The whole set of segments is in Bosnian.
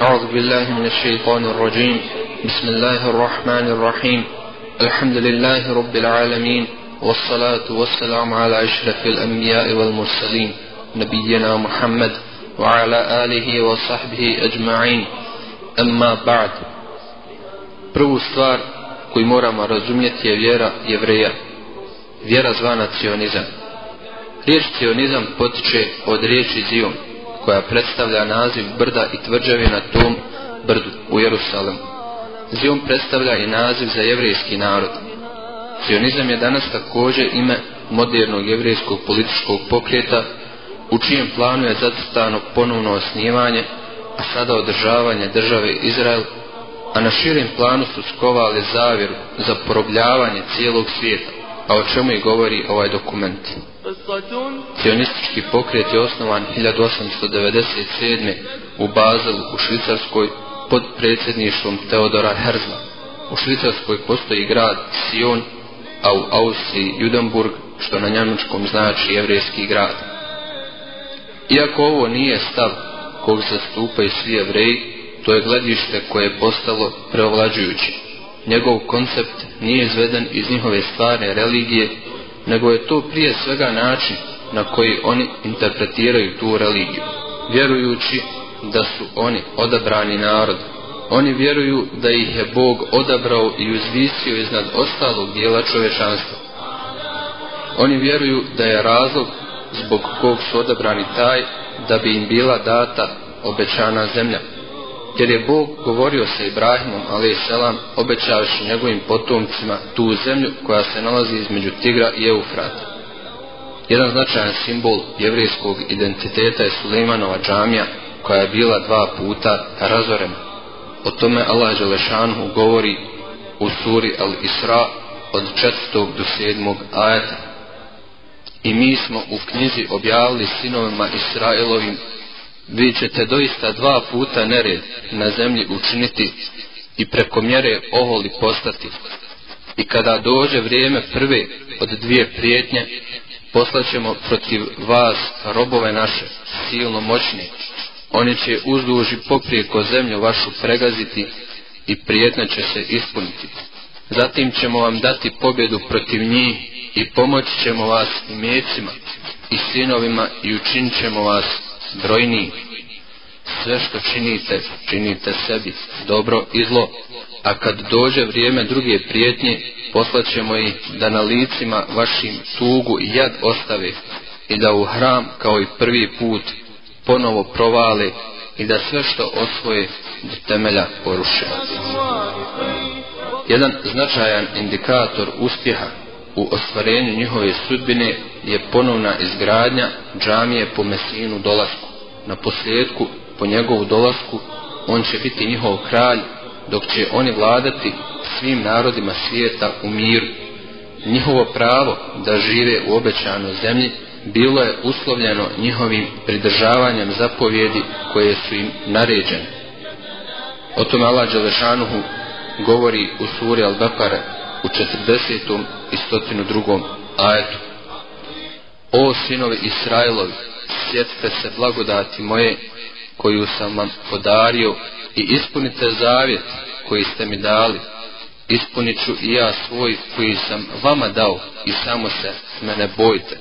أعوذ بالله من الشيطان الرجيم بسم الله الرحمن الرحيم الحمد لله رب العالمين والصلاة والسلام على أشرف الأنبياء والمرسلين نبينا محمد وعلى آله وصحبه أجمعين أما بعد Prvu stvar koju moramo razumjeti je vjera jevreja. Vjera zvana cionizam. Riječ cionizam potiče od riječi zion, koja predstavlja naziv brda i tvrđave na tom brdu u Jerusalemu. Zion predstavlja i naziv za jevrijski narod. Zionizam je danas također ime modernog jevrijskog političkog pokreta u čijem planu je zacrtano ponovno osnivanje, a sada održavanje države Izrael, a na širim planu su skovali zavjeru za porobljavanje cijelog svijeta, a o čemu i govori ovaj dokument. Sionistički pokret je osnovan 1897. u Bazelu u Švicarskoj pod predsjedništvom Teodora Herzla. U Švicarskoj postoji grad Sion, a u Austriji Judenburg, što na njemačkom znači jevrijski grad. Iako ovo nije stav kog zastupaju svi jevreji, to je gledište koje je postalo preovlađujući. Njegov koncept nije izveden iz njihove stare religije, nego je to prije svega način na koji oni interpretiraju tu religiju, vjerujući da su oni odabrani narod. Oni vjeruju da ih je Bog odabrao i uzvisio iznad ostalog dijela čovečanstva. Oni vjeruju da je razlog zbog kog su odabrani taj da bi im bila data obećana zemlja. Jer je Bog govorio sa Ibrahimom, ali i obećavajući njegovim potomcima tu zemlju koja se nalazi između Tigra i Eufrata. Jedan značajan simbol jevrijskog identiteta je Sulejmanova džamija, koja je bila dva puta razorena. O tome Allah Đelešanu govori u suri Al-Isra od 4. do 7. ajeta. I mi smo u knjizi objavili sinovima Israelovim vi ćete doista dva puta nered na zemlji učiniti i preko mjere oholi postati. I kada dođe vrijeme prve od dvije prijetnje, poslaćemo protiv vas robove naše, silno moćni. Oni će uzduži poprijeko zemlju vašu pregaziti i prijetna će se ispuniti. Zatim ćemo vam dati pobjedu protiv njih i pomoći ćemo vas i mjecima i sinovima i učinit ćemo vas brojniji. Sve što činite, činite sebi, dobro i zlo. A kad dođe vrijeme druge prijetnje, poslaćemo ih da na licima vašim tugu i jad ostave i da u hram kao i prvi put ponovo provale i da sve što osvoje do temelja poruše. Jedan značajan indikator uspjeha u ostvarenju njihove sudbine je ponovna izgradnja džamije po Mesinu dolasku. Na posljedku, po njegovu dolasku, on će biti njihov kralj, dok će oni vladati svim narodima svijeta u miru. Njihovo pravo da žive u obećanoj zemlji bilo je uslovljeno njihovim pridržavanjem zapovjedi koje su im naređene. O tome Allah Đelešanuhu govori u suri Al-Baqara u 40 i 102. ajetu. O sinovi Israilovi, sjetite se blagodati moje koju sam vam podario i ispunite zavjet koji ste mi dali. Ispunit ću i ja svoj koji sam vama dao i samo se mene bojte.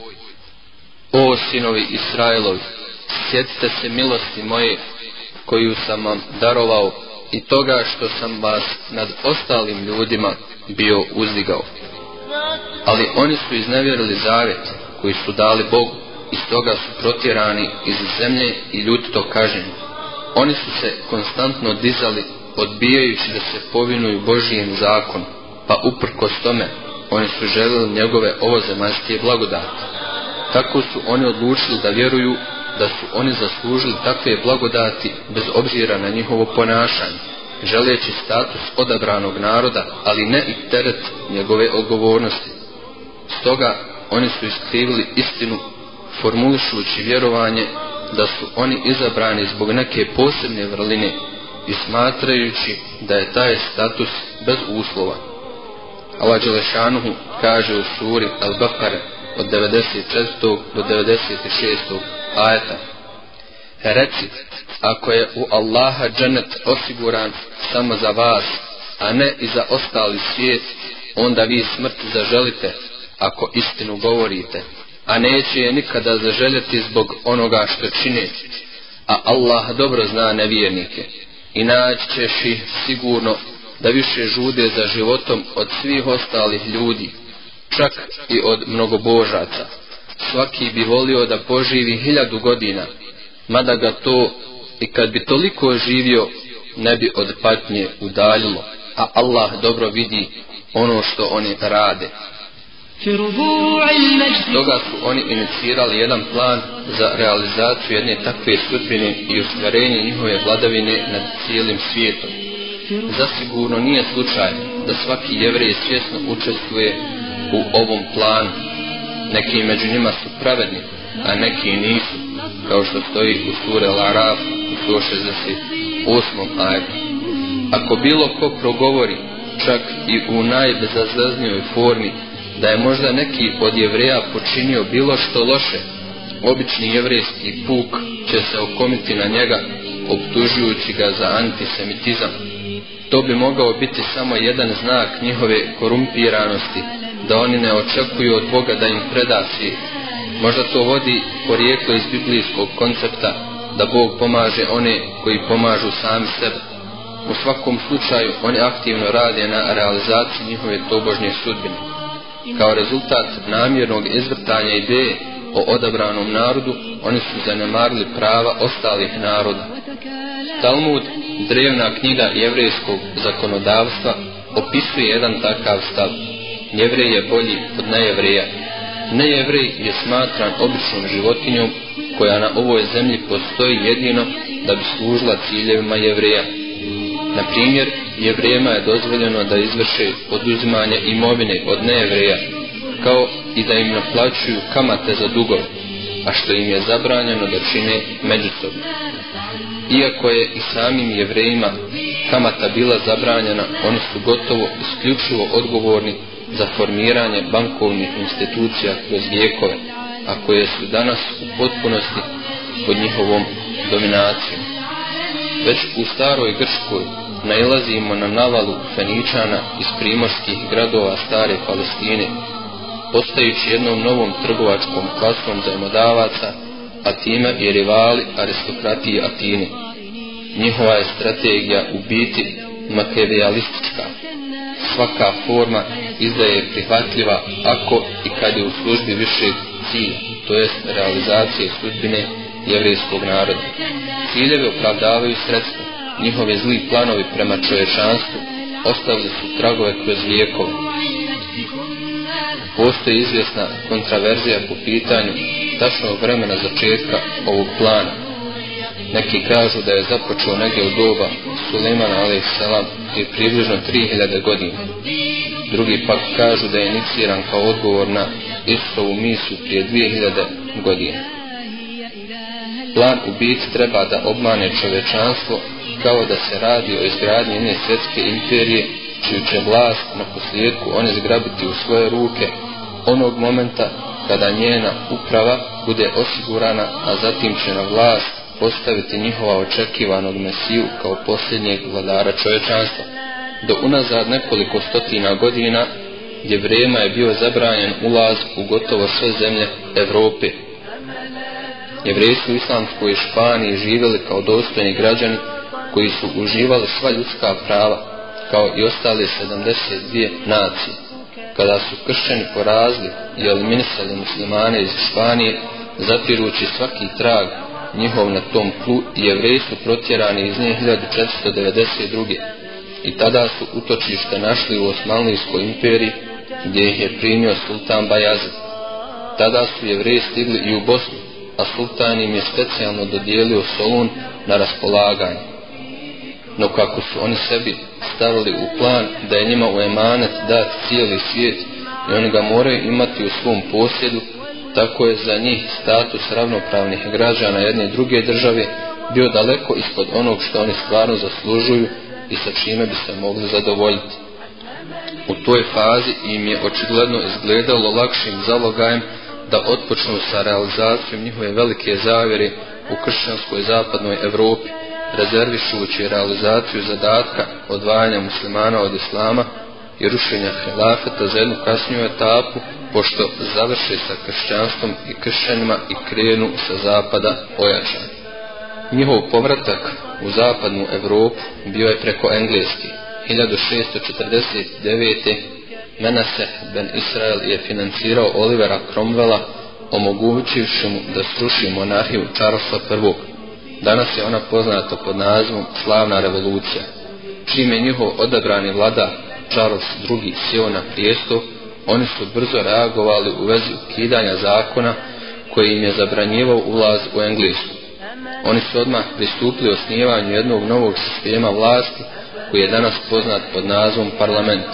O sinovi Israilovi, sjetite se milosti moje koju sam vam darovao i toga što sam vas nad ostalim ljudima bio uzdigao. Ali oni su iznevjerili zavet koji su dali Bogu i stoga su protjerani iz zemlje i ljudi to kaženi. Oni su se konstantno dizali odbijajući da se povinuju Božijem zakon, pa uprkos tome oni su željeli njegove ovozemaljske blagodati. Tako su oni odlučili da vjeruju da su oni zaslužili takve blagodati bez obzira na njihovo ponašanje, želeći status odabranog naroda, ali ne i teret njegove odgovornosti. Stoga oni su iskrivili istinu formulišući vjerovanje da su oni izabrani zbog neke posebne vrline i smatrajući da je taj status bez uslova. Allah Đelešanuhu kaže u suri Al-Baqara od 94. do 96. ajeta Reci, ako je u Allaha dženet osiguran samo za vas, a ne i za ostali svijet, onda vi smrt zaželite, ako istinu govorite, a neće je nikada zaželjeti zbog onoga što čine, a Allah dobro zna nevjernike i naći ćeš ih sigurno da više žude za životom od svih ostalih ljudi, čak i od mnogobožaca. Svaki bi volio da poživi hiljadu godina, mada ga to i kad bi toliko živio ne bi od patnje udaljilo, a Allah dobro vidi ono što oni rade. Stoga su oni inicirali jedan plan za realizaciju jedne takve sudbine i ostvarenje njihove vladavine nad cijelim svijetom. Zasigurno nije slučaj da svaki jevrej svjesno učestvuje u ovom planu. Neki među njima su pravedni, a neki nisu, kao što stoji u sure Al-Araf u 168. ajetu. Ako bilo ko progovori, čak i u najbezazaznijoj formi, da je možda neki od jevreja počinio bilo što loše, obični jevrejski puk će se okomiti na njega, optužujući ga za antisemitizam. To bi mogao biti samo jedan znak njihove korumpiranosti, da oni ne očekuju od Boga da im preda svijet. Možda to vodi porijeklo iz biblijskog koncepta da Bog pomaže one koji pomažu sami sebe. U svakom slučaju oni aktivno rade na realizaciji njihove tobožnje sudbine. Kao rezultat namjernog izvrtanja ideje o odabranom narodu, oni su zanemarili prava ostalih naroda. Talmud, drevna knjiga jevrejskog zakonodavstva, opisuje jedan takav stav. Jevrej je bolji od nejevreja. Nejevrej je smatran običnom životinjom koja na ovoj zemlji postoji jedino da bi služila ciljevima jevreja. Na primjer, jevrijema je dozvoljeno da izvrše oduzimanje imovine od nejevreja, kao i da im naplaćuju kamate za dugove, a što im je zabranjeno da čine međusobno. Iako je i samim jevrejima kamata bila zabranjena, oni su gotovo isključivo odgovorni za formiranje bankovnih institucija kroz vijekove, a koje su danas u potpunosti pod njihovom dominacijom. Već u staroj Grškoj nailazimo na navalu Feničana iz primorskih gradova stare Palestine, postajući jednom novom trgovačkom klasom zajmodavaca, a time i rivali aristokratije Atine. Njihova je strategija u biti makevijalistička. Svaka forma izdaje prihvatljiva ako i kad je u službi više cilj, to jest realizacije sudbine jevrijskog naroda. Ciljevi opravdavaju sredstva, njihove zli planovi prema čovječanstvu ostavili su tragove kroz vijekove. Postoji izvjesna kontraverzija po pitanju tačnog vremena začetka ovog plana. Neki kažu da je započeo negdje u doba Suleimana a.s. prije približno 3000 godina. Drugi pak kažu da je iniciran kao odgovor na Isovu misu prije 2000 godina. Plan u biti treba da obmane čovečanstvo kao da se radi o izgradnji jedne svjetske imperije čiju će vlast na posljedku one zgrabiti u svoje ruke onog momenta kada njena uprava bude osigurana, a zatim će na vlast postaviti njihova očekivanog mesiju kao posljednjeg vladara čovječanstva. Do unazad nekoliko stotina godina gdje vrema je bio zabranjen ulaz u gotovo sve zemlje Evrope. Jevreji su u islamskoj Španiji živjeli kao dostojni građani koji su uživali sva ljudska prava kao i ostale 72 nacije. Kada su kršćani porazli i eliminisali muslimane iz Španije, zatirući svaki trag njihov na tom tlu i jevreji su protjerani iz nje 1492. I tada su utočište našli u Osmanlijskoj imperiji gdje ih je primio sultan Bajazid. Tada su jevreji stigli i u Bosnu, a sultan im je specijalno dodijelio Solun na raspolaganje no kako su oni sebi stavili u plan da je njima u emanet dat cijeli svijet i oni ga moraju imati u svom posjedu, tako je za njih status ravnopravnih građana jedne i druge države bio daleko ispod onog što oni stvarno zaslužuju i sa čime bi se mogli zadovoljiti. U toj fazi im je očigledno izgledalo lakšim zalogajem da otpočnu sa realizacijom njihove velike zavjere u kršćanskoj zapadnoj Evropi, rezervišući realizaciju zadatka odvajanja muslimana od islama i rušenja helafeta za jednu kasniju etapu, pošto završe sa kršćanstvom i kršćanima i krenu sa zapada ojačan. Njihov povratak u zapadnu Evropu bio je preko engleski. 1649. Menaseh ben Israel je financirao Olivera Cromwella omogućivši mu da sruši monarhiju Charlesa I. Danas je ona poznata pod nazivom Slavna revolucija. Čim je njihov odabrani vlada Charles II. sjeo na prijesto, oni su brzo reagovali u vezi ukidanja zakona koji im je zabranjivao ulaz u Englesku. Oni su odmah pristupili osnivanju jednog novog sistema vlasti koji je danas poznat pod nazvom parlament.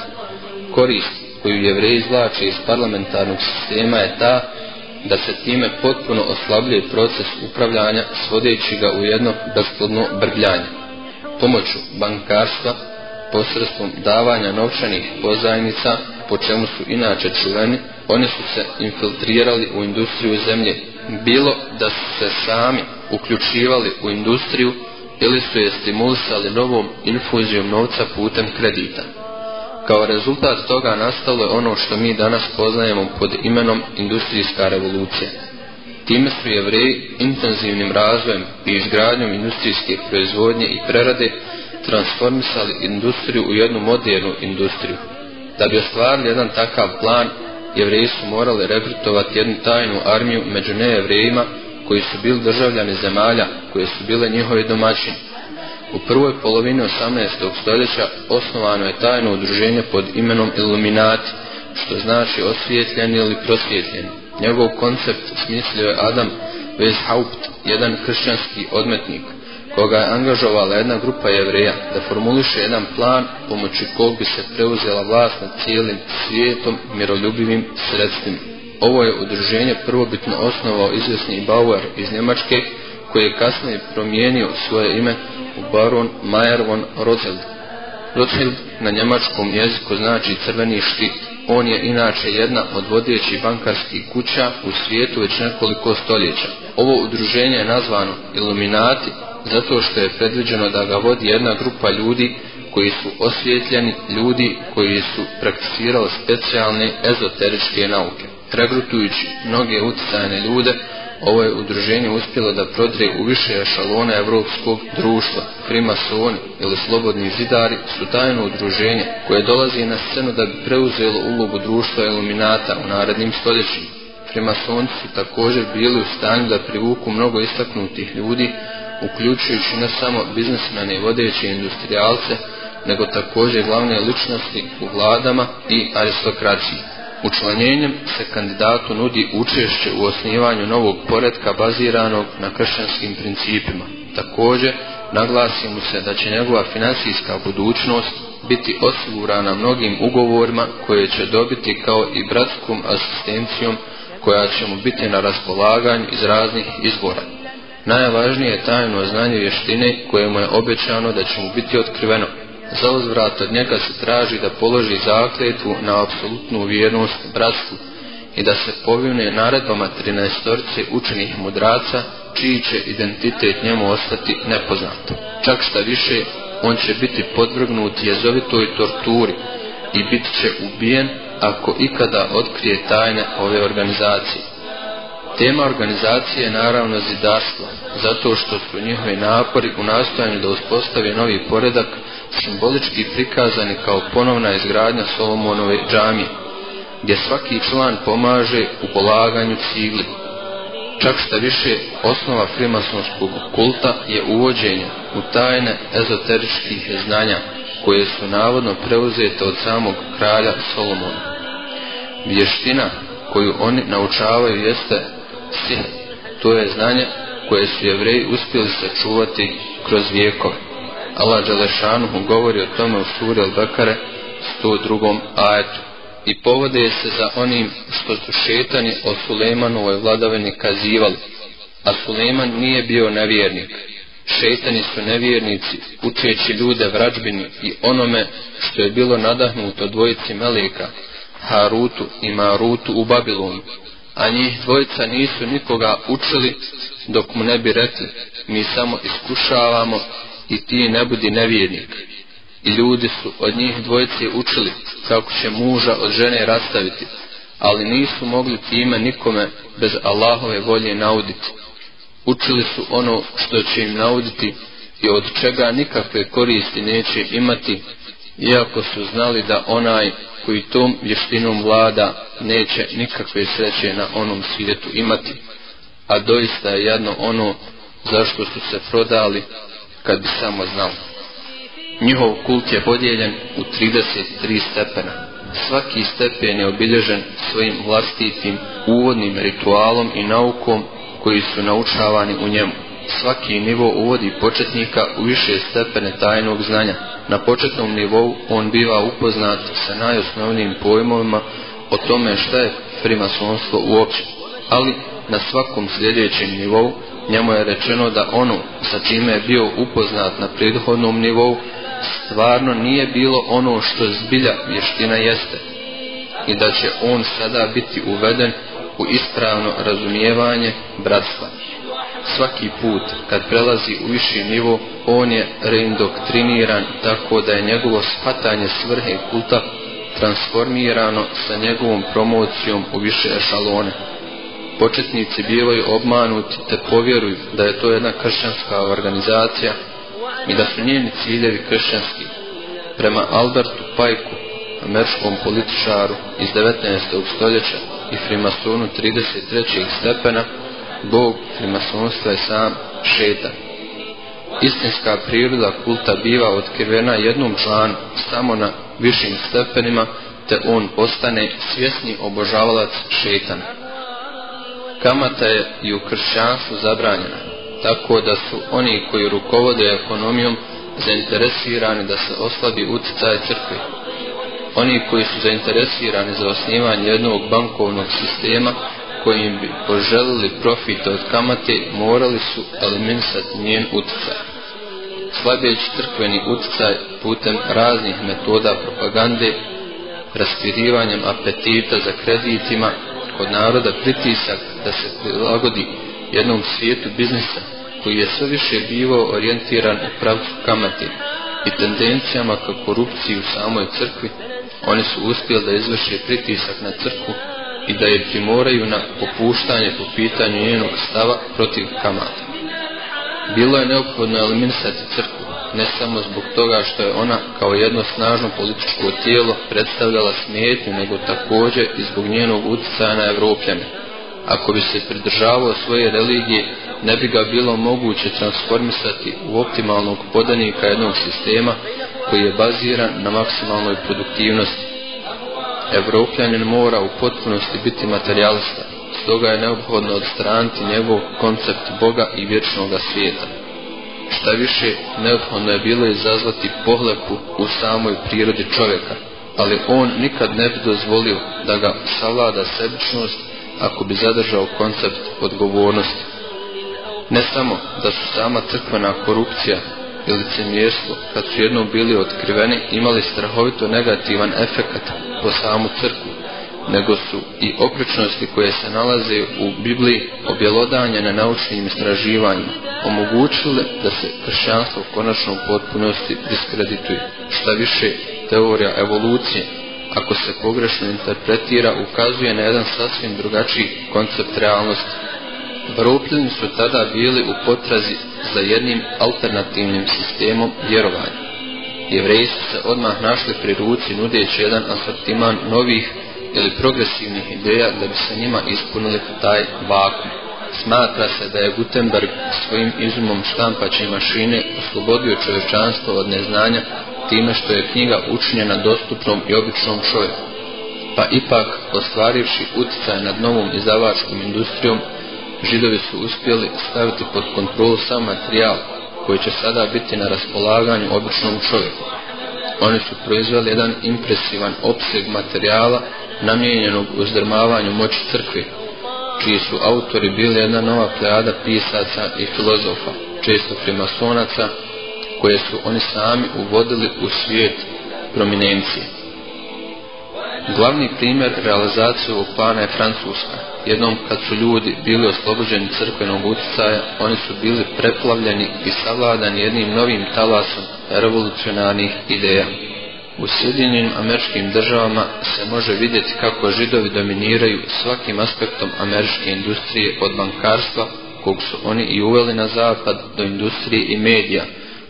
Korist koju jevreji izvlače iz parlamentarnog sistema je ta da se time potpuno oslabljuje proces upravljanja svodeći ga u jedno besplodno brbljanje. Pomoću bankarstva, posredstvom davanja novčanih pozajnica, po čemu su inače čuveni, oni su se infiltrirali u industriju zemlje. Bilo da su se sami uključivali u industriju ili su je stimulisali novom infuzijom novca putem kredita. Kao rezultat toga nastalo je ono što mi danas poznajemo pod imenom industrijska revolucija. Time su jevreji intenzivnim razvojem i izgradnjom industrijske proizvodnje i prerade transformisali industriju u jednu modernu industriju. Da bi ostvarili jedan takav plan, jevreji su morali rekrutovati jednu tajnu armiju među nejevrejima koji su bili državljani zemalja koje su bile njihovi domaćini. U prvoj polovini 18. stoljeća osnovano je tajno udruženje pod imenom Illuminati, što znači osvjetljeni ili prosvjetljeni. Njegov koncept smislio je Adam Weishaupt, jedan kršćanski odmetnik, koga je angažovala jedna grupa jevreja da formuliše jedan plan pomoću kog bi se preuzela vlast nad cijelim svijetom miroljubivim sredstvima. Ovo je udruženje prvobitno osnovao izvjesni Bauer iz Njemačke, koji je kasnije promijenio svoje ime Baron Mayer von Rothschild. Rothschild na njemačkom jeziku znači crveni štit. On je inače jedna od vodećih bankarskih kuća u svijetu već nekoliko stoljeća. Ovo udruženje je nazvano Illuminati zato što je predviđeno da ga vodi jedna grupa ljudi koji su osvjetljeni ljudi koji su prakticirali specijalne ezoteričke nauke. Regrutujući mnoge utjecajne ljude, ovo je udruženje uspjelo da prodre u više ešalona evropskog društva. Primasoni ili slobodni zidari su tajno udruženje koje dolazi na scenu da bi preuzelo ulogu društva iluminata u narednim stoljećima. Primasonci su također bili u stanju da privuku mnogo istaknutih ljudi, uključujući ne samo biznesmene i vodeće industrijalce, nego također glavne ličnosti u vladama i aristokraciji. Učlanjenjem se kandidatu nudi učešće u osnivanju novog poredka baziranog na kršćanskim principima. Također, naglasi mu se da će njegova finansijska budućnost biti osigurana mnogim ugovorima koje će dobiti kao i bratskom asistencijom koja će mu biti na raspolaganju iz raznih izvora. Najvažnije je tajno znanje vještine koje mu je obećano da će mu biti otkriveno za uzvrat od njega se traži da položi zakletvu na apsolutnu vjernost bratstvu i da se povine naredbama 13 učenih mudraca čiji će identitet njemu ostati nepoznat. Čak šta više, on će biti podvrgnut jezovitoj torturi i bit će ubijen ako ikada otkrije tajne ove organizacije. Tema organizacije je naravno zidarstvo, zato što su njihovi napori u nastojanju da uspostave novi poredak simbolički prikazani kao ponovna izgradnja Solomonove džamije, gdje svaki član pomaže u polaganju cigli. Čak šta više, osnova frimasonskog kulta je uvođenje u tajne ezoteričkih znanja, koje su navodno preuzete od samog kralja Solomona. Vještina koju oni naučavaju jeste sihr, to je znanje koje su jevreji uspjeli sačuvati kroz vijekove. Allah Đalešanuhu govori o tome u suri Al-Bakare 102. ajetu. I povode se za onim što su šetani o Sulejmanovoj vladavini kazivali. A Sulejman nije bio nevjernik. Šetani su nevjernici, učeći ljude vrađbini i onome što je bilo nadahnuto dvojici Melika, Harutu i Marutu u Babilonu. A njih dvojica nisu nikoga učili dok mu ne bi rekli, mi samo iskušavamo i ti ne budi nevjernik. I ljudi su od njih dvojice učili kako će muža od žene rastaviti, ali nisu mogli time nikome bez Allahove volje nauditi. Učili su ono što će im nauditi i od čega nikakve koristi neće imati, iako su znali da onaj koji tom vještinom vlada neće nikakve sreće na onom svijetu imati. A doista je jedno ono zašto su se prodali kad bi samo znali. Njihov kult je podijeljen u 33 stepena. Svaki stepen je obilježen svojim vlastitim uvodnim ritualom i naukom koji su naučavani u njemu. Svaki nivo uvodi početnika u više stepene tajnog znanja. Na početnom nivou on biva upoznat sa najosnovnijim pojmovima o tome šta je primasonstvo uopće. Ali na svakom sljedećem nivou njemu je rečeno da ono sa čime je bio upoznat na prethodnom nivou stvarno nije bilo ono što zbilja vještina jeste i da će on sada biti uveden u ispravno razumijevanje bratstva. Svaki put kad prelazi u viši nivo, on je reindoktriniran tako da je njegovo shvatanje svrhe kulta transformirano sa njegovom promocijom u više ešalone početnici bivaju obmanuti te povjeruju da je to jedna kršćanska organizacija i da su njeni ciljevi kršćanski. Prema Albertu Pajku, američkom političaru iz 19. stoljeća i frimasonu 33. stepena, Bog frimasonstva je sam šetan. Istinska priroda kulta biva otkrivena jednom članu samo na višim stepenima, te on postane svjesni obožavalac šetana kamata je i u kršćanstvu zabranjena, tako da su oni koji rukovode ekonomijom zainteresirani da se oslabi utjecaj crkve. Oni koji su zainteresirani za osnivanje jednog bankovnog sistema kojim bi poželili profit od kamate, morali su eliminisati njen utjecaj. Slabeći crkveni utjecaj putem raznih metoda propagande, raspirivanjem apetita za kreditima kod naroda pritisak da se prilagodi jednom svijetu biznisa koji je sve više bivao orijentiran u pravcu kamate i tendencijama ka korupciji u samoj crkvi, oni su uspjeli da izvrše pritisak na crkvu i da je primoraju na popuštanje po pitanju njenog stava protiv kamata. Bilo je neophodno eliminisati crkvu, ne samo zbog toga što je ona kao jedno snažno političko tijelo predstavljala smetnju, nego također i zbog njenog utjecaja na Evropljane. Ako bi se pridržavao svoje religije, ne bi ga bilo moguće transformisati u optimalnog podanika jednog sistema koji je baziran na maksimalnoj produktivnosti. Evropljanin mora u potpunosti biti materialista, stoga je neophodno odstraniti njegov koncept Boga i vječnog svijeta. Šta više, neophodno je bilo izazvati pohlepu u samoj prirodi čovjeka, ali on nikad ne bi dozvolio da ga savlada sebičnost ako bi zadržao koncept odgovornosti. Ne samo da su sama crkvena korupcija i licemjerstvo, kad su jednom bili otkriveni, imali strahovito negativan efekat po samu crkvu, nego su i opričnosti koje se nalaze u Bibliji objelodanje na naučnim istraživanjima omogućile da se kršćanstvo u potpunosti diskredituje. Šta više, teorija evolucije, ako se pogrešno interpretira, ukazuje na jedan sasvim drugačiji koncept realnosti. Vropljeni su tada bili u potrazi za jednim alternativnim sistemom vjerovanja. Jevreji su se odmah našli pri ruci nudeći jedan asortiman novih ili progresivnih ideja da bi se njima ispunili taj vakum. Smatra se da je Gutenberg svojim izumom štampaće mašine oslobodio čovječanstvo od neznanja time što je knjiga učinjena dostupnom i običnom čovjeku. Pa ipak, ostvarivši utjecaj nad novom izdavačkom industrijom, židovi su uspjeli staviti pod kontrolu sam materijal koji će sada biti na raspolaganju običnom čovjeku. Oni su proizvali jedan impresivan opseg materijala namijenjenog uzdrmavanju moći crkve, čiji su autori bili jedna nova plejada pisaca i filozofa, često primasonaca, koje su oni sami uvodili u svijet prominencije. Glavni primjer realizacije ovog plana je Francuska. Jednom kad su ljudi bili oslobođeni crkvenog utjecaja, oni su bili preplavljeni i savladani jednim novim talasom revolucionarnih ideja. U Sjedinjenim američkim državama se može vidjeti kako židovi dominiraju svakim aspektom američke industrije od bankarstva, kog su oni i uveli na zapad, do industrije i medija,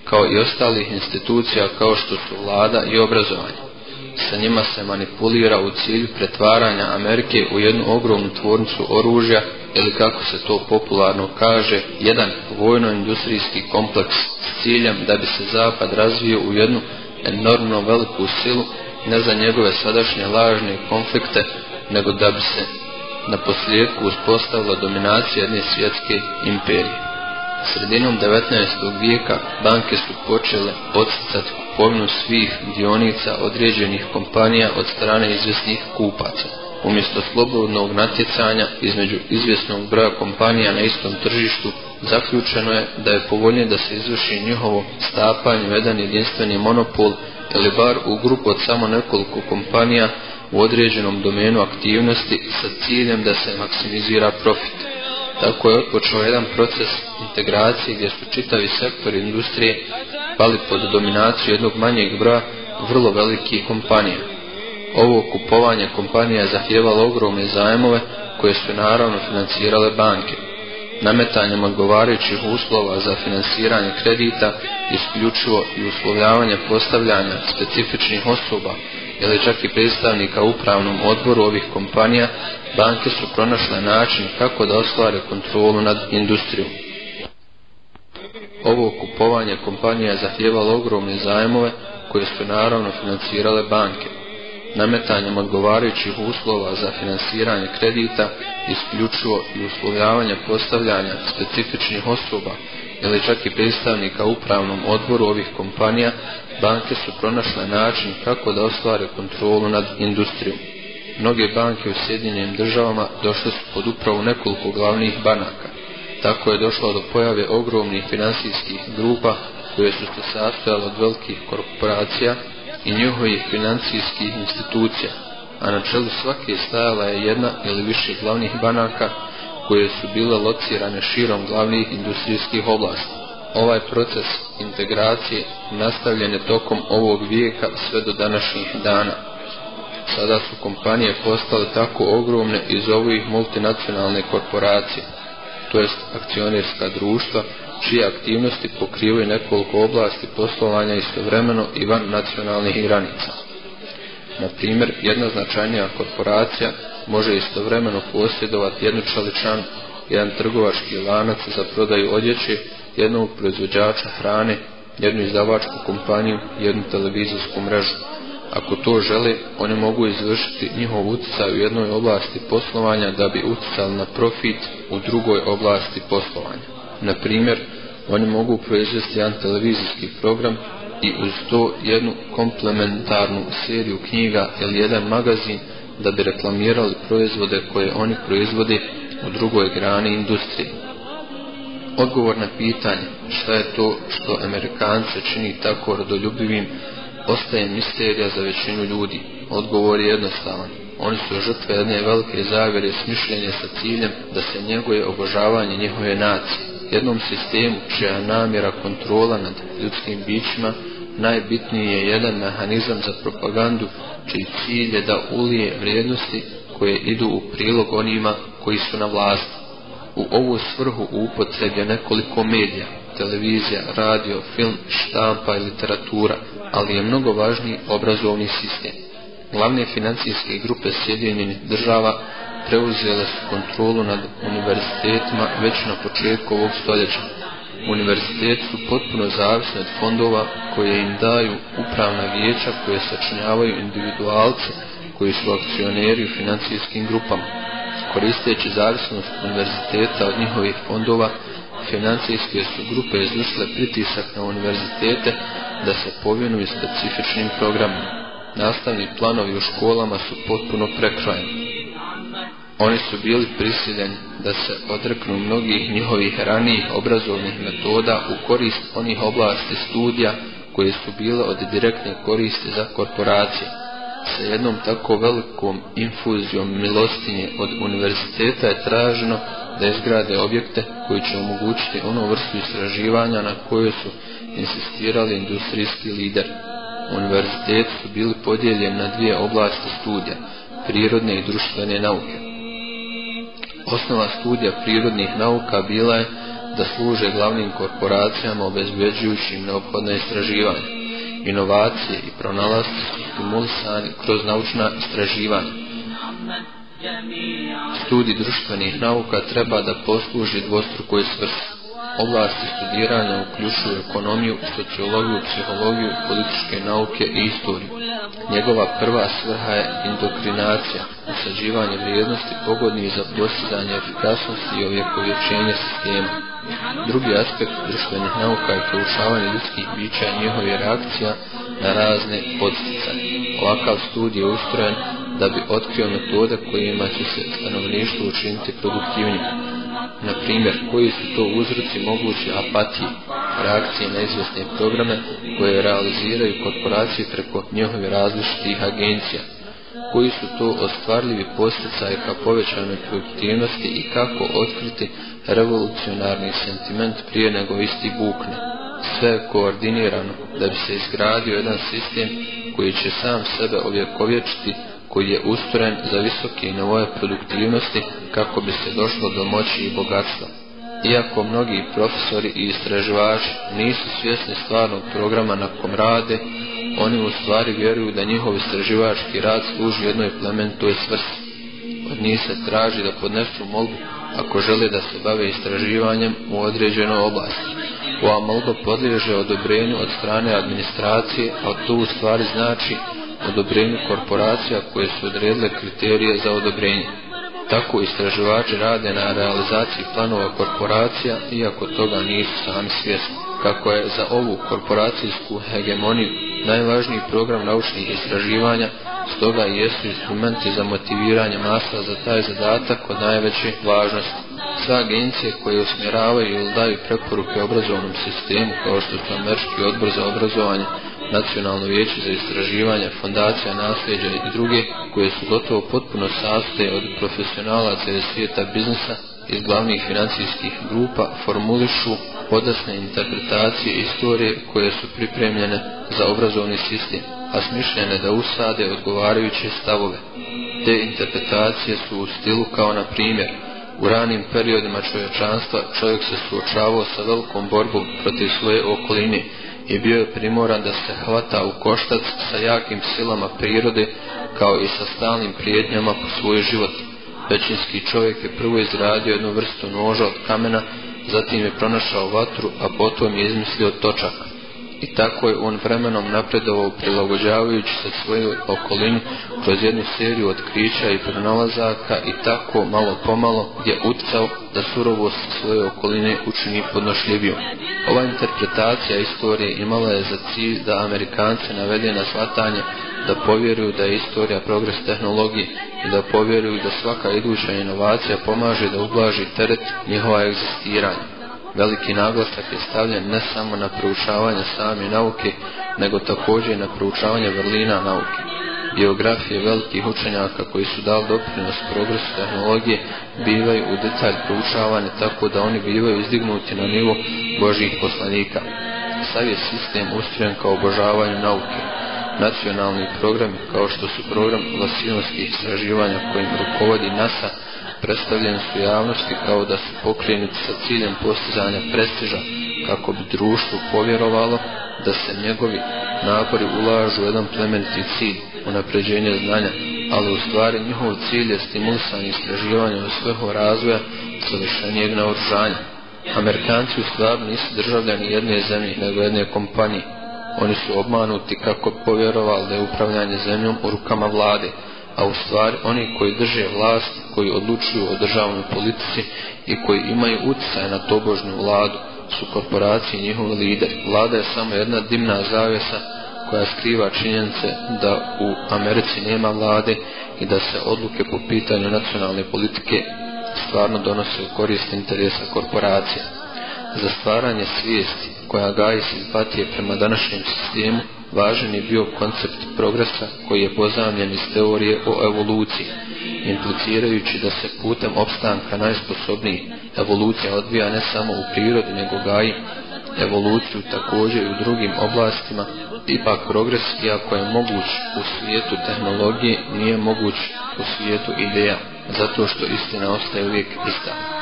kao i ostalih institucija kao što su vlada i obrazovanje. Sa njima se manipulira u cilju pretvaranja Amerike u jednu ogromnu tvornicu oružja ili kako se to popularno kaže, jedan vojno-industrijski kompleks s ciljem da bi se zapad razvio u jednu enormno veliku silu, ne za njegove sadašnje lažne konflikte, nego da bi se na posljedku uspostavila dominacija jedne svjetske imperije. Sredinom 19. vijeka banke su počele odsticati kupovinu svih dionica određenih kompanija od strane izvjesnih kupaca. Umjesto slobodnog natjecanja između izvjesnog broja kompanija na istom tržištu, zaključeno je da je povoljnije da se izvrši njihovo stapanje u jedan jedinstveni monopol ili bar u grupu od samo nekoliko kompanija u određenom domenu aktivnosti sa ciljem da se maksimizira profit. Tako je otpočeo jedan proces integracije gdje su čitavi sektori industrije pali pod dominaciju jednog manjeg broja vrlo velikih kompanija. Ovo kupovanje kompanija je zahtjevalo ogromne zajmove koje su naravno financirale banke. Nametanjem odgovarajućih uslova za finansiranje kredita isključivo i uslovljavanje postavljanja specifičnih osoba ili čak i predstavnika upravnom odboru ovih kompanija, banke su pronašle način kako da ostvare kontrolu nad industrijom. Ovo kupovanje kompanija je zahtjevalo ogromne zajmove koje su naravno financirale banke. Nametanjem odgovarajućih uslova za finansiranje kredita, isključivo i uslovljavanje postavljanja specifičnih osoba ili čak i predstavnika upravnom odboru ovih kompanija, banke su pronašle način kako da ostvare kontrolu nad industrijom. Mnoge banke u Sjedinjenim državama došle su pod upravu nekoliko glavnih banaka. Tako je došlo do pojave ogromnih finansijskih grupa koje su se sastojale od velikih korporacija i njihovih financijskih institucija, a na čelu svake stajala je jedna ili više glavnih banaka koje su bile locirane širom glavnih industrijskih oblasti. Ovaj proces integracije nastavljen je tokom ovog vijeka sve do današnjih dana. Sada su kompanije postale tako ogromne i zovu ih multinacionalne korporacije, to jest akcionerska društva, čije aktivnosti pokrivaju nekoliko oblasti poslovanja istovremeno i van nacionalnih granica. Na primjer, jedna značajnija korporacija može istovremeno posjedovati jednu čeličanu, jedan trgovački lanac za prodaju odjeće, jednog proizvođača hrane, jednu izdavačku kompaniju, jednu televizijsku mrežu. Ako to žele, oni mogu izvršiti njihov utjecaj u jednoj oblasti poslovanja da bi utjecali na profit u drugoj oblasti poslovanja. Na primjer, oni mogu proizvesti jedan televizijski program i uz to jednu komplementarnu seriju knjiga ili jedan magazin da bi reklamirali proizvode koje oni proizvode u drugoj grani industrije. Odgovor na pitanje šta je to što Amerikance čini tako rodoljubivim ostaje misterija za većinu ljudi. Odgovor je jednostavan. Oni su žrtve jedne velike zavere smišljenja sa ciljem da se njeguje obožavanje njihove nacije. Jednom sistemu čija namjera kontrola nad ljudskim bićima najbitniji je jedan mehanizam za propagandu čiji cilj je da ulije vrijednosti koje idu u prilog onima koji su na vlasti. U ovu svrhu upotreblja nekoliko medija, televizija, radio, film, štampa i literatura, ali je mnogo važniji obrazovni sistem. Glavne financijske grupe Sjedinjenih država preuzele su kontrolu nad univerzitetima već na početku ovog stoljeća. Univerziteti su potpuno zavisni od fondova koje im daju upravna vijeća koje sačinjavaju individualce koji su akcioneri u financijskim grupama. Koristeći zavisnost univerziteta od njihovih fondova, financijske su grupe izvršile pritisak na univerzitete da se povinuju specifičnim programima. Nastavni planovi u školama su potpuno prekrojeni. Oni su bili prisiljeni da se odreknu mnogih njihovih ranijih obrazovnih metoda u korist onih oblasti studija koje su bile od direktne koristi za korporacije. sa jednom tako velikom infuzijom milostinje od univerziteta je traženo da izgrade objekte koji će omogućiti ono vrstu istraživanja na koje su insistirali industrijski lider. Univerziteti su bili podijeljeni na dvije oblasti studija, prirodne i društvene nauke. Osnova studija prirodnih nauka bila je da služe glavnim korporacijama obezbeđujućim neophodne istraživanje. Inovacije i pronalasti stimulisani kroz naučna istraživanja. Studij društvenih nauka treba da posluži dvostrukoj svrsi. Oblasti studiranja uključuju ekonomiju, sociologiju, psihologiju, političke nauke i istoriju. Njegova prva svrha je indokrinacija, usađivanje vrijednosti pogodnih za postizanje efikasnosti i ovjekovječenje sistema. Drugi aspekt društvenih nauka je proučavanje ljudskih bića i njihove reakcija na razne podsticaje. Ovakav studij je ustrojen da bi otkrio metode kojima će se stanovništvo učiniti produktivnijim Na primjer, koji su to uzroci moguće apatije, reakcije na izvjesne programe koje realiziraju korporacije preko njihove različitih agencija, koji su to ostvarljivi posticaje ka povećanoj produktivnosti i kako otkriti revolucionarni sentiment prije nego isti bukne. Sve je koordinirano da bi se izgradio jedan sistem koji će sam sebe ovjekovječiti koji je ustrojen za visoke nivoje produktivnosti kako bi se došlo do moći i bogatstva. Iako mnogi profesori i istraživači nisu svjesni stvarnog programa na kom rade, oni u stvari vjeruju da njihov istraživački rad služi jednoj plementoj svrsi. Od njih se traži da podnesu molbu ako žele da se bave istraživanjem u određenoj oblasti. Ova molba podliježe odobrenju od strane administracije, a to u stvari znači odobrenju korporacija koje su odredile kriterije za odobrenje. Tako istraživači rade na realizaciji planova korporacija, iako toga nisu sami svjesni. Kako je za ovu korporacijsku hegemoniju najvažniji program naučnih istraživanja, stoga i jesu instrumenti za motiviranje masa za taj zadatak od najveće važnosti. Sve agencije koje usmjeravaju ili daju preporuke obrazovnom sistemu, kao što su Američki odbor za obrazovanje, Nacionalno vijeće za istraživanje, Fondacija nasljeđa i druge, koje su gotovo potpuno sastoje od profesionalaca iz svijeta biznisa, iz glavnih financijskih grupa, formulišu podasne interpretacije istorije koje su pripremljene za obrazovni sistem, a smišljene da usade odgovarajuće stavove. Te interpretacije su u stilu kao na primjer, u ranim periodima čovječanstva čovjek se suočavao sa velikom borbom protiv svoje okoline, i bio je primoran da se hvata u koštac sa jakim silama prirode kao i sa stalnim prijetnjama po svoj život. Većinski čovjek je prvo izradio jednu vrstu noža od kamena, zatim je pronašao vatru, a potom je izmislio točak. I tako je on vremenom napredovao prilagođavajući se svojoj okolini kroz jednu seriju otkrića i pronalazaka i tako malo pomalo je utcao da surovost svoje okoline učini podnošljivijom. Ova interpretacija istorije imala je za cilj da Amerikance navede na shvatanje da povjeruju da je istorija progres tehnologije i da povjeruju da svaka iduća inovacija pomaže da ublaži teret njihova egzistiranja. Veliki naglasak je stavljen ne samo na proučavanje same nauke, nego također i na proučavanje vrlina nauke. Biografije velikih učenjaka koji su dali doprinos progresu tehnologije bivaju u detalj proučavane tako da oni bivaju izdignuti na nivo Božih poslanika. Sav je sistem ustrojen kao obožavanju nauke. Nacionalni programi kao što su program vlasilonskih istraživanja kojim rukovodi NASA predstavljeni su javnosti kao da su pokrenuti sa ciljem postizanja prestiža kako bi društvo povjerovalo da se njegovi napori ulažu u jedan plemeniti cilj, unapređenje znanja, ali u stvari njihov cilj je stimulisanje istraživanja u svrhu razvoja savršenijeg naoružanja. Amerikanci u stvari nisu državljani jedne zemlje, nego jedne kompanije. Oni su obmanuti kako povjerovali da je upravljanje zemljom u rukama vlade, a u stvari oni koji drže vlast, koji odlučuju o državnoj politici i koji imaju utjecaj na tobožnu vladu, su korporacije njihovi lideri. Vlada je samo jedna dimna zavjesa koja skriva činjenice da u Americi nema vlade i da se odluke po pitanju nacionalne politike stvarno donose u korist interesa korporacija. Za stvaranje svijesti koja gaji simpatije prema današnjem sistemu važan je bio koncept progresa koji je pozamljen iz teorije o evoluciji, implicirajući da se putem opstanka najsposobnijih evolucija odvija ne samo u prirodi nego gaji evoluciju također i u drugim oblastima, ipak progres, iako je moguć u svijetu tehnologije, nije moguć u svijetu ideja, zato što istina ostaje uvijek ista.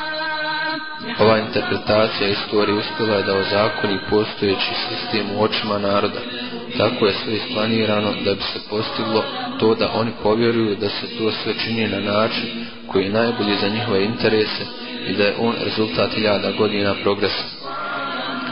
Ova interpretacija istorije uspjela je da ozakoni postojeći sistem u očima naroda. Tako je sve isplanirano da bi se postiglo to da oni povjeruju da se to sve čini na način koji je najbolji za njihove interese i da je on rezultat hiljada godina progresa.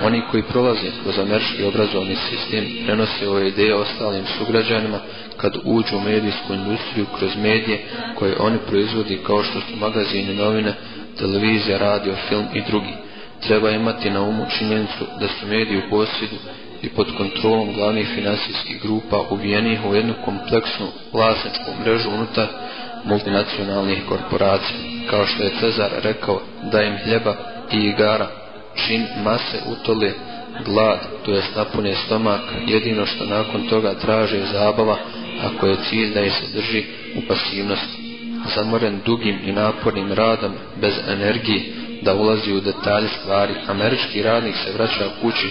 Oni koji prolaze kroz američki obrazovni sistem prenose ove ideje ostalim sugrađanima kad uđu u medijsku industriju kroz medije koje oni proizvodi kao što su magazini novine, televizija, radio, film i drugi. Treba imati na umu činjenicu da su mediji u posjedu i pod kontrolom glavnih finansijskih grupa uvijenih u jednu kompleksnu vlasničku mrežu unutar multinacionalnih korporacija. Kao što je Cezar rekao da im hljeba i igara čim mase utole glad, to je napune stomak, jedino što nakon toga traže zabava, ako je cilj da je se drži u pasivnosti. Zamoren dugim i napornim radom, bez energije, da ulazi u detalje stvari, američki radnik se vraća kući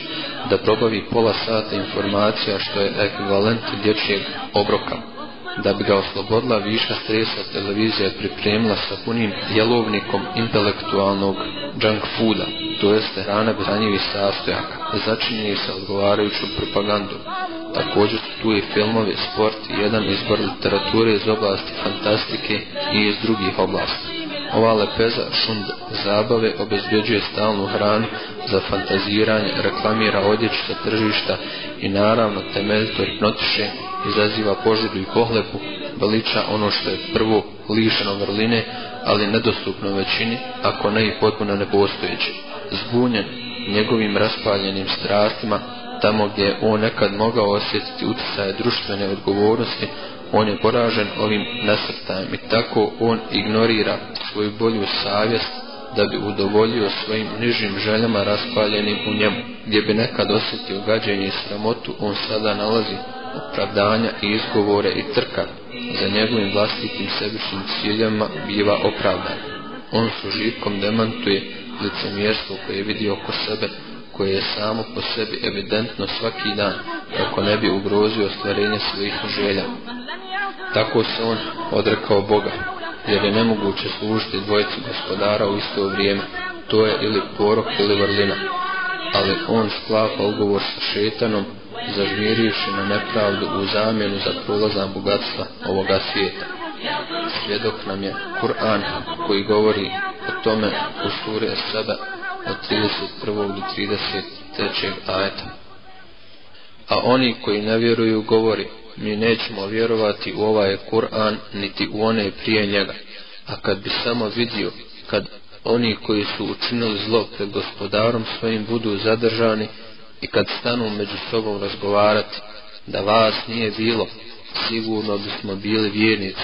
da probavi pola sata informacija što je ekvivalent dječjeg obroka. Da bi ga oslobodila viša stresa televizija je pripremila sa punim jelovnikom intelektualnog junk fooda, to jeste hrana bez sastojaka, začinjeni sa odgovarajućom propagandom. Također tu i filmovi, sport i jedan izbor literature iz oblasti fantastike i iz drugih oblasti. Ova lepeza šund zabave obezbjeđuje stalnu hranu za fantaziranje, reklamira odjeću sa tržišta i naravno temeljito hipnotiše izaziva požudu i pohlepu, veliča ono što je prvo lišeno vrline, ali nedostupno većini, ako ne i potpuno nepostojeće. Zbunjen njegovim raspaljenim strastima, tamo gdje je on nekad mogao osjetiti utjecaje društvene odgovornosti, on je poražen ovim nasrtajem i tako on ignorira svoju bolju savjest da bi udovoljio svojim nižim željama raspaljenim u njemu. Gdje bi nekad osjetio gađenje i sramotu, on sada nalazi opravdanja i izgovore i trka za njegovim vlastitim sebičnim ciljama biva opravdan. On su živkom demantuje licemjerstvo koje je vidio oko sebe, koje je samo po sebi evidentno svaki dan, kako ne bi ugrozio ostvarenje svojih želja. Tako se on odrekao Boga, jer je nemoguće služiti dvojici gospodara u isto vrijeme. To je ili porok ili vrlina. Ali on sklapa ugovor sa šetanom, zažmirivši na nepravdu u zamjenu za prolazan bogatstva ovoga svijeta. Svjedok nam je Kur'an koji govori o tome u suri sebe od 31. do 33. ajeta. A oni koji ne vjeruju govori mi nećemo vjerovati u ovaj Kur'an niti u one prije njega. A kad bi samo vidio, kad oni koji su učinili zlo pred gospodarom svojim budu zadržani i kad stanu među sobom razgovarati, da vas nije bilo, sigurno bismo bili vjernici.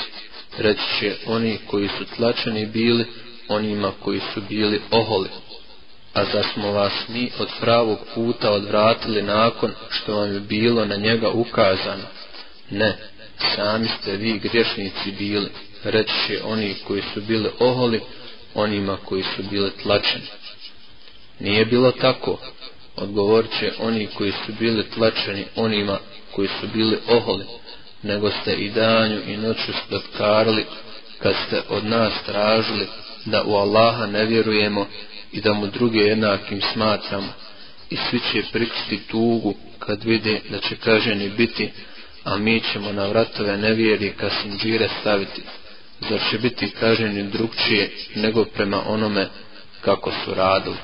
Reći će oni koji su tlačeni bili, onima koji su bili oholi. A da smo vas mi od pravog puta odvratili nakon što vam je bilo na njega ukazano, Ne, sami ste vi griješnici bili, reći oni koji su bili oholi, onima koji su bili tlačeni. Nije bilo tako, odgovorit će oni koji su bili tlačeni onima koji su bili oholi, nego ste i danju i noću spletkarili kad ste od nas tražili da u Allaha ne vjerujemo i da mu druge jednakim smatramo i svi će prikriti tugu kad vide da će kaženi biti a mi ćemo na vratove nevjernika sinđire staviti, zar će biti kaženi drugčije nego prema onome kako su radili.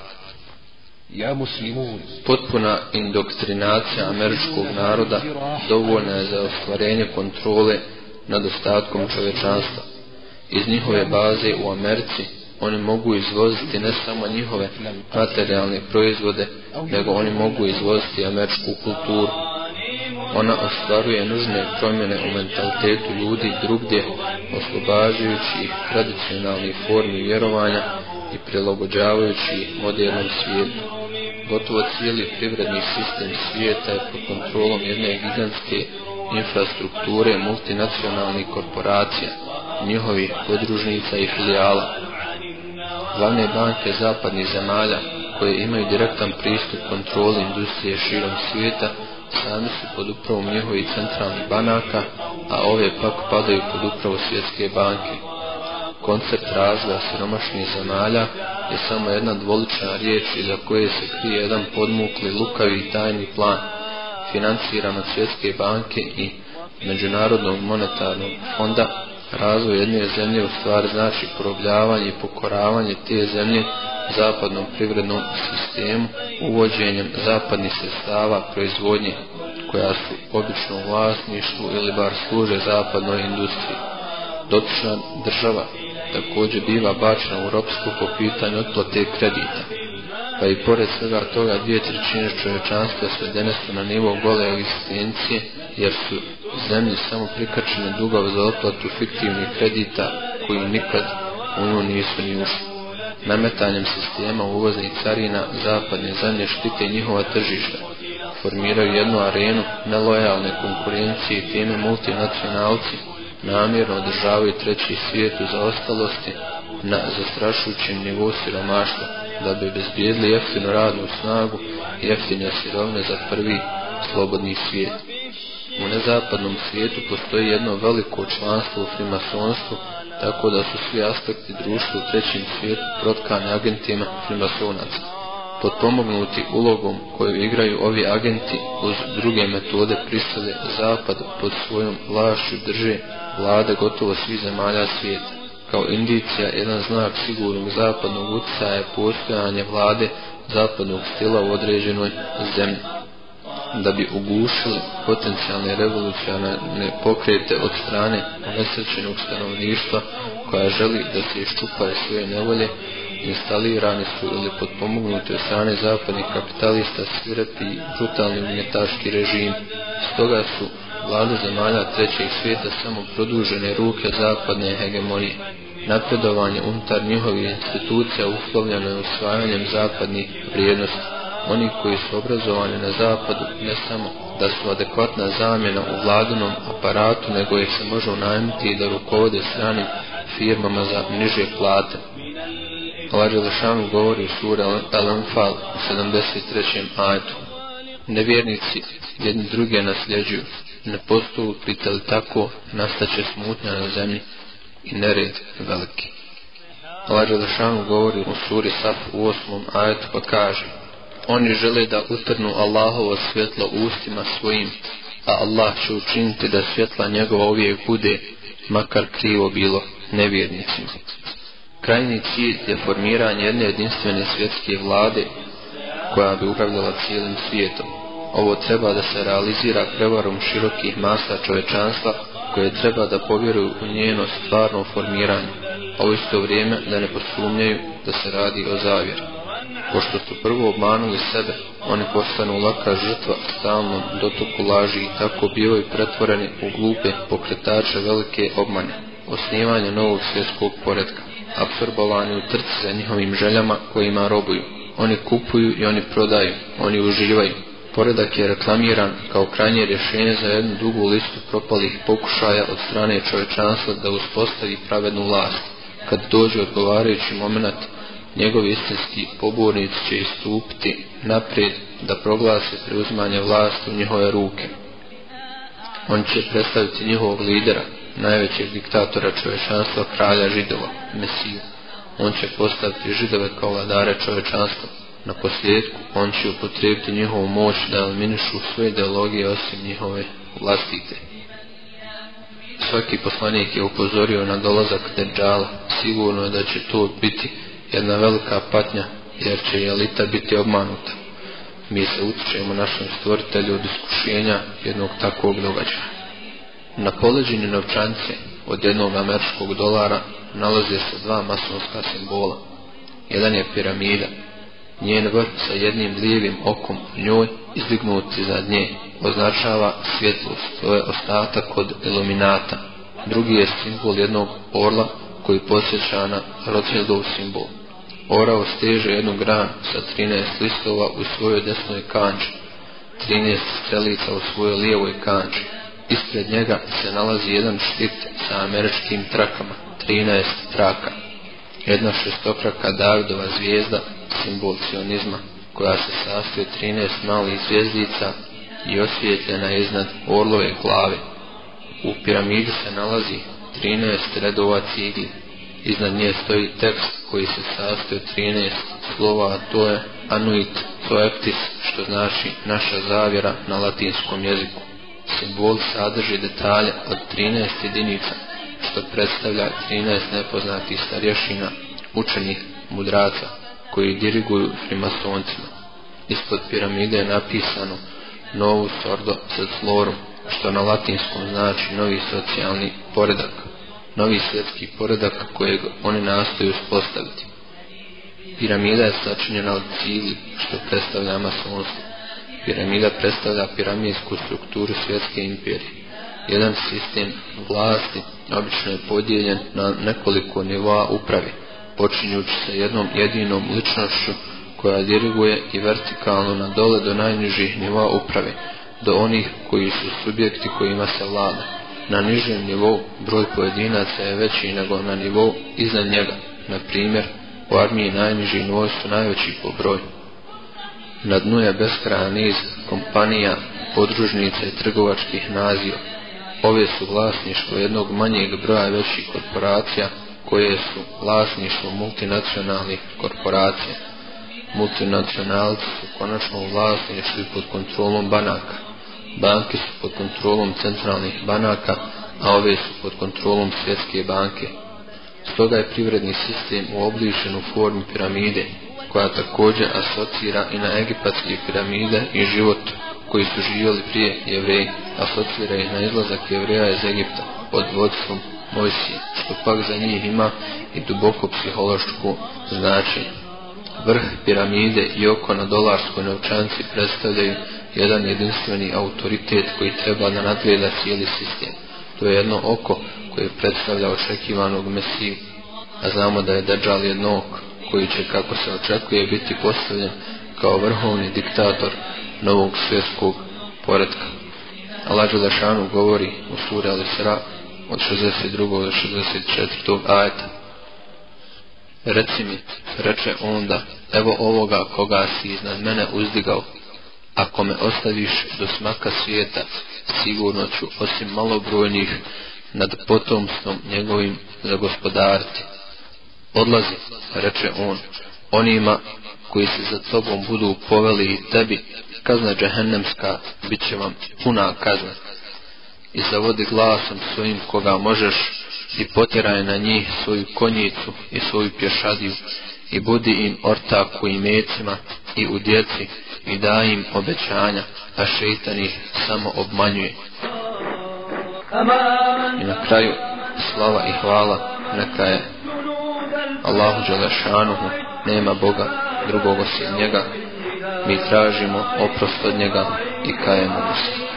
Ja muslimun. Potpuna indoktrinacija američkog naroda dovoljna je za ostvarenje kontrole nad ostatkom čovečanstva. Iz njihove baze u Americi oni mogu izvoziti ne samo njihove materijalne proizvode, nego oni mogu izvoziti američku kulturu ona ostvaruje nužne promjene u mentalitetu ljudi drugdje, oslobađajući ih tradicionalnih formi vjerovanja i prilagođavajući ih modernom svijetu. Gotovo cijeli privredni sistem svijeta je pod kontrolom jedne gigantske infrastrukture multinacionalnih korporacija, njihovih podružnica i filijala. Glavne banke zapadnih zemalja, koje imaju direktan pristup kontroli industrije širom svijeta, sami su pod upravom njihovih centralnih banaka, a ove pak padaju pod upravo svjetske banke. Koncept razvoja siromašnih zemalja je samo jedna dvolična riječ iza koje se krije jedan podmukli lukavi i tajni plan, financiran od svjetske banke i Međunarodnog monetarnog fonda, razvoj jedne zemlje u stvari znači porobljavanje i pokoravanje te zemlje zapadnom privrednom sistemu uvođenjem zapadnih sredstava proizvodnje koja su obično u vlasništvu ili bar služe zapadnoj industriji. Dotična država također biva bačna u ropstvu po pitanju otplate kredita. Pa i pored svega toga dvije trećine čovječanstva svedene su na nivo gole egzistencije jer su zemlji samo prikačene dugove za otplatu fiktivnih kredita koji nikad u nju nisu ni ušli. Nametanjem sistema uvoznih carina zapadne zemlje štite njihova tržišta, formiraju jednu arenu nelojalne konkurencije i time multinacionalci namjerno održavaju treći svijet u zaostalosti na zastrašujućem nivou siromaštva da bi bezbjedli jeftinu radnu snagu i jeftine sirovne za prvi slobodni svijet. U nezapadnom svijetu postoji jedno veliko članstvo u frimasonstvu, tako da su svi aspekti društva u trećem svijetu protkani agentima frimasonaca. Potpomognuti ulogom koju igraju ovi agenti uz druge metode pristale zapad pod svojom vlašću drže vlade gotovo svih zemalja svijeta. Kao indicija, jedan znak sigurnog zapadnog utjecaja je postojanje vlade zapadnog stila u određenoj zemlji da bi ugušili potencijalne revolucionarne pokrete od strane nesrećenog stanovništva koja želi da se iščupaju svoje nevolje, instalirani su ili podpomognuti od strane zapadnih kapitalista svirepi i brutalni umjetaški režim. Stoga su vlade zemalja trećeg svijeta samo produžene ruke zapadne hegemonije. Napredovanje unutar njihovih institucija uslovljeno je usvajanjem zapadnih vrijednosti oni koji su obrazovani na zapadu ne samo da su adekvatna zamjena u vladinom aparatu, nego ih se može unajmiti i da rukovode stranim firmama za niže plate. Allah Želešanu govori u sura Al-Anfal u 73. ajtu. Nevjernici jedni druge nasljeđuju, ne postupite li tako, nastaće smutnja na zemlji i nered veliki. Allah Želešanu govori u suri Saf u 8. ajtu pa kaže Oni žele da utrnu Allahovo svjetlo ustima svojim, a Allah će učiniti da svjetla njegova uvijek bude, makar krivo bilo, nevjernicima. Krajni cilj je formiranje jedne jedinstvene svjetske vlade koja bi upravljala cijelim svijetom. Ovo treba da se realizira prevarom širokih masa čovečanstva koje treba da povjeruju u njeno stvarno formiranje, a u isto vrijeme da ne posumnjaju da se radi o zavjeru pošto su prvo obmanuli sebe, oni postanu laka žrtva stalnom dotoku laži i tako bivaju pretvoreni u glupe pokretače velike obmane, osnivanje novog svjetskog poredka, absorbovani u trci za njihovim željama kojima robuju. Oni kupuju i oni prodaju, oni uživaju. Poredak je reklamiran kao krajnje rješenje za jednu dugu listu propalih pokušaja od strane čovečanstva da uspostavi pravednu vlast. Kad dođe odgovarajući moment, njegovi istinski pobornici će istupiti naprijed da proglase preuzimanje vlasti u njihove ruke. On će predstaviti njihovog lidera, najvećeg diktatora čovečanstva, kralja židova, Mesiju. On će postaviti židove kao vladare čovečanstva. Na posljedku, on će upotrijebiti njihovu moć da eliminišu sve ideologije osim njihove vlastite. Svaki poslanik je upozorio na dolazak Dejjala. Sigurno je da će to biti jedna velika patnja, jer će i elita biti obmanuta. Mi se utječemo našem stvoritelju od iskušenja jednog takvog događaja. Na poleđini novčance od jednog američkog dolara nalaze se dva masonska simbola. Jedan je piramida, njen vrh sa jednim lijevim okom njoj izdignut iznad nje označava svjetlost, to je ostatak od iluminata. Drugi je simbol jednog orla koji posjeća na Rothschildov simbol Orao steže jednu gran sa 13 listova u svojoj desnoj kanči, 13 strelica u svojoj lijevoj kanči. Ispred njega se nalazi jedan štit sa američkim trakama, 13 traka. Jedna šestokraka Davidova zvijezda, simbol sionizma, koja se sastoje 13 malih zvijezdica i osvijetljena iznad orlove glave. U piramidi se nalazi 13 redova cigli. Iznad nje stoji tekst koji se sastoji od 13 slova, a to je anuit toeptis, što znači naša zavjera na latinskom jeziku. Simbol sadrži detalje od 13 jedinica, što predstavlja 13 nepoznatih starješina, učenih mudraca, koji diriguju frimasoncima. Ispod piramide je napisano Novus Ordo Sed što na latinskom znači novi socijalni poredak, novi svjetski poredak kojeg oni nastoju uspostaviti. Piramida je sačinjena od cili, što predstavlja masonstvo. Piramida predstavlja piramidsku strukturu svjetske imperije. Jedan sistem vlasti obično je podijeljen na nekoliko nivoa uprave, počinjući sa jednom jedinom ličnošću koja diriguje i vertikalno na dole do najnižih nivoa uprave, do onih koji su subjekti kojima se vlada. Na nižem nivou broj pojedinaca je veći nego na nivou iznad njega. Na primjer, u armiji najniži nivoj su najveći po broju. Na dnu je beskrajan niz kompanija, podružnica i trgovačkih naziva. Ove su vlasništvo jednog manjeg broja većih korporacija, koje su vlasništvo multinacionalnih korporacija. Multinacionalci su konačno u vlasništvu i pod kontrolom banaka. Banke su pod kontrolom centralnih banaka, a ove su pod kontrolom svjetske banke. Stoga je privredni sistem uobličen u formi piramide, koja također asocira i na egipatske piramide i život koji su živjeli prije jevreji, asocira i na izlazak jevreja iz Egipta pod vodstvom Mojsije, što pak za njih ima i duboko psihološku značenje. Vrh piramide i oko na dolarskoj novčanci predstavljaju jedan jedinstveni autoritet koji treba da nadgleda cijeli sistem. To je jedno oko koje predstavlja očekivanog mesiju, a znamo da je Dajjal jedno oko koji će, kako se očekuje, biti postavljen kao vrhovni diktator novog svjetskog poredka. Allah Đelešanu govori u suri Al-Isra od 62. do 64. ajeta. Reci mi, reče onda, evo ovoga koga si iznad mene uzdigao, ako me ostaviš do smaka svijeta, sigurno ću osim malobrojnih nad potomstvom njegovim zagospodariti. Odlazi, reče on, onima koji se za tobom budu poveli i tebi, kazna džehennemska, bit će vam puna kazna. I zavodi glasom svojim koga možeš i potjeraj na njih svoju konjicu i svoju pješadiju i budi im ortak u imecima i u djeci i daj im obećanja, a šeitan ih samo obmanjuje. I na kraju slava i hvala neka je Allahu Đelešanuhu, nema Boga drugog osim njega, mi tražimo oprost od njega i kajemo mu se.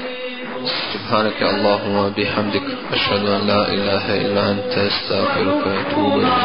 سبحانك اللهم وبحمدك أشهد أن لا إله إلا أنت أستغفرك وأتوب إليك